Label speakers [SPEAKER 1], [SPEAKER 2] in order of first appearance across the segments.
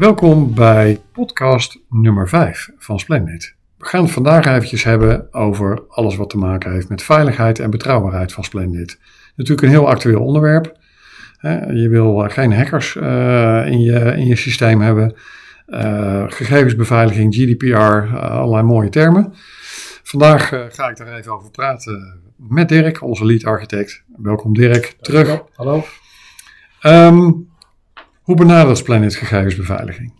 [SPEAKER 1] Welkom bij podcast nummer 5 van Splendid. We gaan het vandaag eventjes hebben over alles wat te maken heeft met veiligheid en betrouwbaarheid van Splendid. Natuurlijk een heel actueel onderwerp. Je wil eh, geen hackers eh, in, je, in je systeem hebben. Uh, gegevensbeveiliging, GDPR, allerlei mooie termen. Vandaag ga ik daar even over praten met Dirk, onze lead architect. Welkom Dirk, terug.
[SPEAKER 2] Hallo.
[SPEAKER 1] Um, hoe benadert Planet gegevensbeveiliging?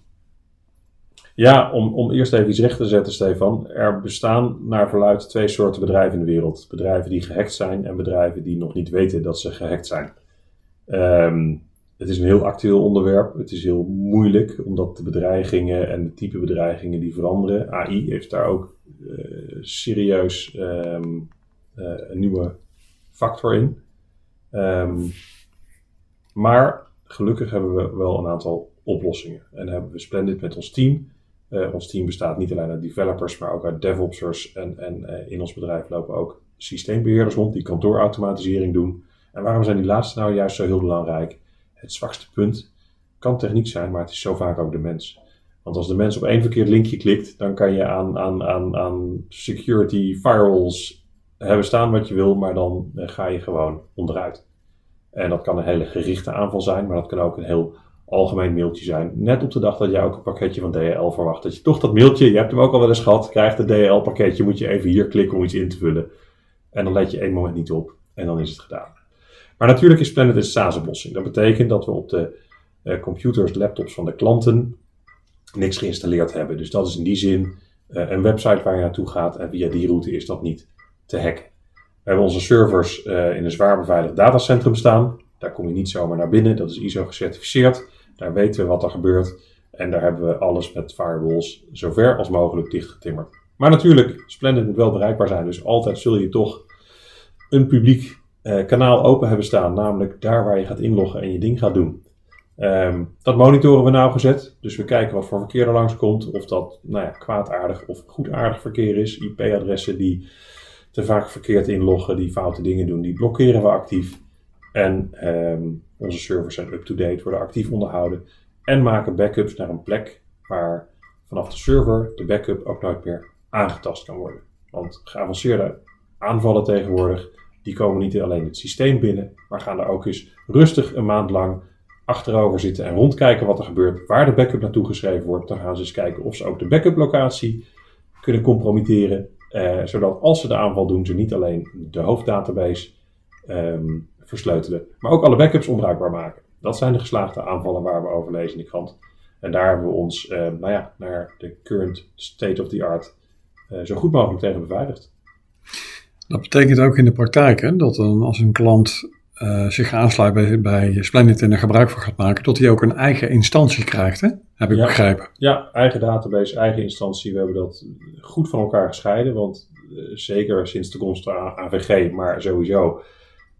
[SPEAKER 2] Ja, om, om eerst even iets recht te zetten, Stefan. Er bestaan naar verluidt twee soorten bedrijven in de wereld. Bedrijven die gehackt zijn en bedrijven die nog niet weten dat ze gehackt zijn. Um, het is een heel actueel onderwerp. Het is heel moeilijk, omdat de bedreigingen en de type bedreigingen die veranderen. AI heeft daar ook uh, serieus um, uh, een nieuwe factor in. Um, maar gelukkig hebben we wel een aantal oplossingen. En hebben we Splendid met ons team. Uh, ons team bestaat niet alleen uit developers, maar ook uit DevOpsers. En, en uh, in ons bedrijf lopen ook systeembeheerders rond die kantoorautomatisering doen. En waarom zijn die laatste nou juist zo heel belangrijk? Het zwakste punt kan techniek zijn, maar het is zo vaak ook de mens. Want als de mens op één verkeerd linkje klikt, dan kan je aan, aan, aan, aan security firewalls hebben staan wat je wil, maar dan uh, ga je gewoon onderuit. En dat kan een hele gerichte aanval zijn, maar dat kan ook een heel algemeen mailtje zijn. Net op de dag dat jij ook een pakketje van DHL verwacht. Dat je toch dat mailtje, je hebt hem ook al wel eens gehad, krijgt het DHL-pakketje, moet je even hier klikken om iets in te vullen. En dan let je één moment niet op en dan is het gedaan. Maar natuurlijk is Planet een SaaS-oplossing. Dat betekent dat we op de uh, computers, laptops van de klanten niks geïnstalleerd hebben. Dus dat is in die zin uh, een website waar je naartoe gaat en via die route is dat niet te hacken. We hebben onze servers uh, in een zwaar beveiligd datacentrum staan. Daar kom je niet zomaar naar binnen. Dat is ISO gecertificeerd. Daar weten we wat er gebeurt. En daar hebben we alles met firewalls zo ver als mogelijk dichtgetimmerd. Maar natuurlijk, Splendid moet wel bereikbaar zijn. Dus altijd zul je toch een publiek uh, kanaal open hebben staan. Namelijk daar waar je gaat inloggen en je ding gaat doen. Um, dat monitoren we nauwgezet. Dus we kijken wat voor verkeer er langskomt. Of dat nou ja, kwaadaardig of goedaardig verkeer is. IP-adressen die te vaak verkeerd inloggen, die foute dingen doen, die blokkeren we actief. En um, onze servers zijn up-to-date, worden actief onderhouden. En maken backups naar een plek waar vanaf de server de backup ook nooit meer aangetast kan worden. Want geavanceerde aanvallen tegenwoordig, die komen niet alleen het systeem binnen, maar gaan er ook eens rustig een maand lang achterover zitten en rondkijken wat er gebeurt, waar de backup naartoe geschreven wordt. Dan gaan ze eens kijken of ze ook de backup locatie kunnen compromitteren uh, zodat als ze de aanval doen, ze niet alleen de hoofddatabase um, versleutelen, maar ook alle backups onbruikbaar maken. Dat zijn de geslaagde aanvallen waar we over lezen in de krant. En daar hebben we ons uh, nou ja, naar de current state of the art uh, zo goed mogelijk tegen beveiligd.
[SPEAKER 1] Dat betekent ook in de praktijk hè, dat dan als een klant uh, zich aansluit bij, bij Splendid en er gebruik van gaat maken, dat hij ook een eigen instantie krijgt, hè? heb ik
[SPEAKER 2] ja,
[SPEAKER 1] begrepen.
[SPEAKER 2] Ja, eigen database, eigen instantie. We hebben dat goed van elkaar gescheiden, want uh, zeker sinds de komst van AVG, maar sowieso,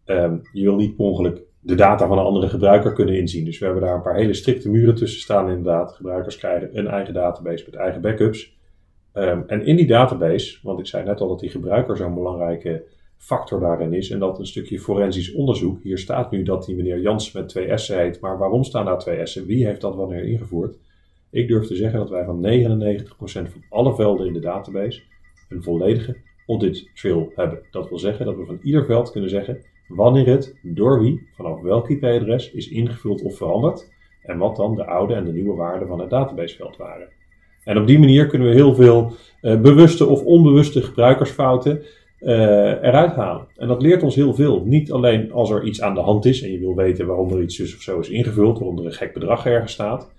[SPEAKER 2] um, je wil niet per ongeluk de data van een andere gebruiker kunnen inzien. Dus we hebben daar een paar hele strikte muren tussen staan inderdaad. Gebruikers krijgen een eigen database met eigen backups. Um, en in die database, want ik zei net al dat die gebruiker zo'n belangrijke factor daarin is. En dat een stukje forensisch onderzoek. Hier staat nu dat die meneer Jans met twee S'en heet. Maar waarom staan daar twee S'en? Wie heeft dat wanneer ingevoerd? Ik durf te zeggen dat wij van 99% van alle velden in de database een volledige audit trail hebben. Dat wil zeggen dat we van ieder veld kunnen zeggen wanneer het door wie, vanaf welk IP-adres is ingevuld of veranderd. En wat dan de oude en de nieuwe waarden van het databaseveld waren. En op die manier kunnen we heel veel uh, bewuste of onbewuste gebruikersfouten eruit halen. En dat leert ons heel veel. Niet alleen als er iets aan de hand is en je wil weten waarom er iets zus of zo is ingevuld, waarom er een gek bedrag ergens staat.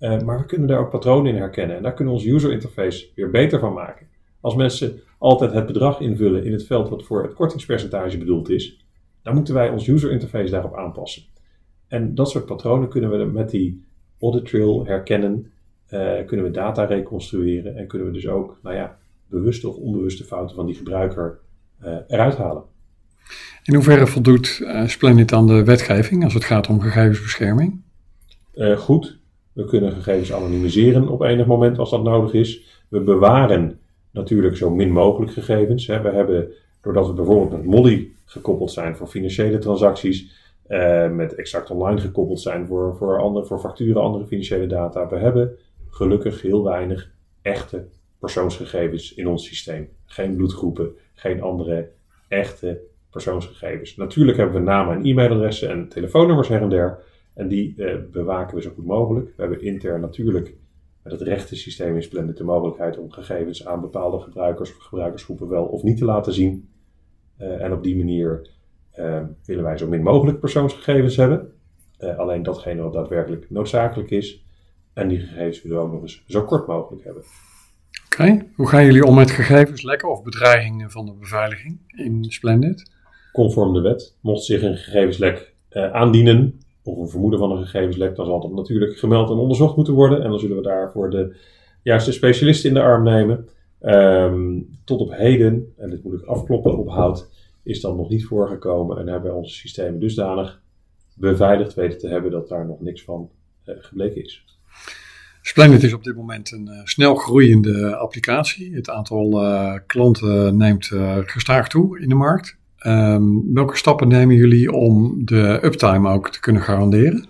[SPEAKER 2] Uh, maar we kunnen daar ook patronen in herkennen. En daar kunnen we onze user interface weer beter van maken. Als mensen altijd het bedrag invullen in het veld wat voor het kortingspercentage bedoeld is, dan moeten wij ons user interface daarop aanpassen. En dat soort patronen kunnen we met die audit trail herkennen, uh, kunnen we data reconstrueren en kunnen we dus ook, nou ja, bewuste of onbewuste fouten van die gebruiker uh, eruit halen.
[SPEAKER 1] In hoeverre voldoet uh, Splendid aan de wetgeving als het gaat om gegevensbescherming?
[SPEAKER 2] Uh, goed. We kunnen gegevens anonimiseren op enig moment als dat nodig is. We bewaren natuurlijk zo min mogelijk gegevens. Hè. We hebben, doordat we bijvoorbeeld met Molly gekoppeld zijn voor financiële transacties, met exact online gekoppeld zijn voor, voor, andere, voor facturen, andere financiële data. We hebben gelukkig heel weinig echte persoonsgegevens in ons systeem. Geen bloedgroepen, geen andere echte persoonsgegevens. Natuurlijk hebben we namen en e-mailadressen en telefoonnummers her en der. En die eh, bewaken we zo goed mogelijk. We hebben intern natuurlijk met het rechtensysteem in Splendid de mogelijkheid om gegevens aan bepaalde gebruikers of gebruikersgroepen wel of niet te laten zien. Uh, en op die manier uh, willen wij zo min mogelijk persoonsgegevens hebben. Alleen datgene wat daadwerkelijk noodzakelijk is. En die gegevens willen we nog eens zo kort mogelijk hebben.
[SPEAKER 1] Oké, hoe gaan jullie om met gegevenslekken of bedreigingen van de beveiliging in Splendid?
[SPEAKER 2] Conform de wet. Mocht zich een gegevenslek aandienen, of een vermoeden van een gegevenslek, dan zal dat natuurlijk gemeld en onderzocht moeten worden. En dan zullen we daarvoor de juiste specialisten in de arm nemen. Um, tot op heden, en dit moet ik afkloppen op hout, is dat nog niet voorgekomen. En hebben wij onze systemen dusdanig beveiligd weten te hebben dat daar nog niks van uh, gebleken is.
[SPEAKER 1] Splendid is op dit moment een uh, snel groeiende applicatie. Het aantal uh, klanten neemt gestaag toe in de markt. Um, welke stappen nemen jullie om de uptime ook te kunnen garanderen?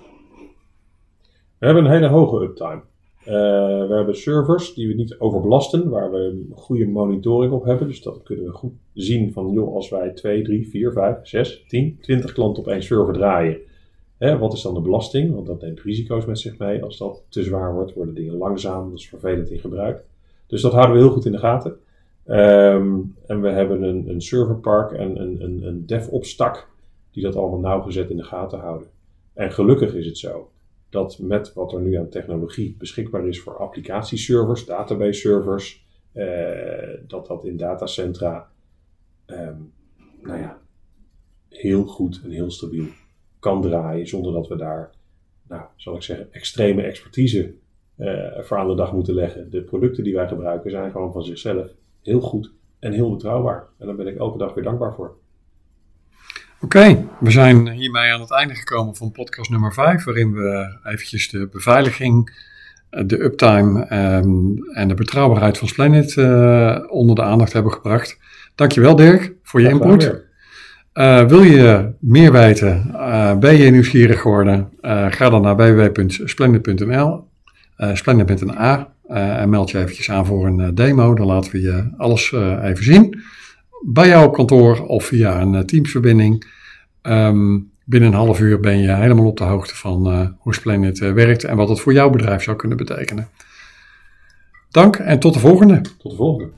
[SPEAKER 2] We hebben een hele hoge uptime. We hebben servers die we niet overbelasten, waar we een goede monitoring op hebben. Dus dat kunnen we goed zien van, joh, als wij 2, 3, 4, 5, 6, 10, 20 klanten op één server draaien. Hè, wat is dan de belasting? Want dat neemt risico's met zich mee. Als dat te zwaar wordt, worden dingen langzaam. Dat is vervelend in gebruik. Dus dat houden we heel goed in de gaten. Um, en we hebben een, een serverpark en een, een, een DevOps tak die dat allemaal nauwgezet in de gaten houden. En gelukkig is het zo dat met wat er nu aan technologie beschikbaar is voor applicatieservers, database servers, uh, dat dat in datacentra um, nou ja, heel goed en heel stabiel kan draaien zonder dat we daar, nou, zal ik zeggen, extreme expertise uh, voor aan de dag moeten leggen. De producten die wij gebruiken zijn gewoon van zichzelf heel goed en heel betrouwbaar. En daar ben ik elke dag weer dankbaar voor.
[SPEAKER 1] Oké, we zijn hiermee aan het einde gekomen van podcast nummer 5, waarin we eventjes de beveiliging, de uptime um, en de betrouwbaarheid van Splendid uh, onder de aandacht hebben gebracht. Dankjewel Dirk voor je input. Uh, wil je meer weten, uh, ben je nieuwsgierig geworden, ga dan naar www.splendid.nl, splendid met een A. En meld je eventjes aan voor een demo. Dan laten we je alles even zien. Bij jou op kantoor of via een Teamsverbinding. Um, binnen een half uur ben je helemaal op de hoogte van hoe Splendid werkt en wat het voor jouw bedrijf zou kunnen betekenen. Dank en tot de volgende.
[SPEAKER 2] Tot de volgende.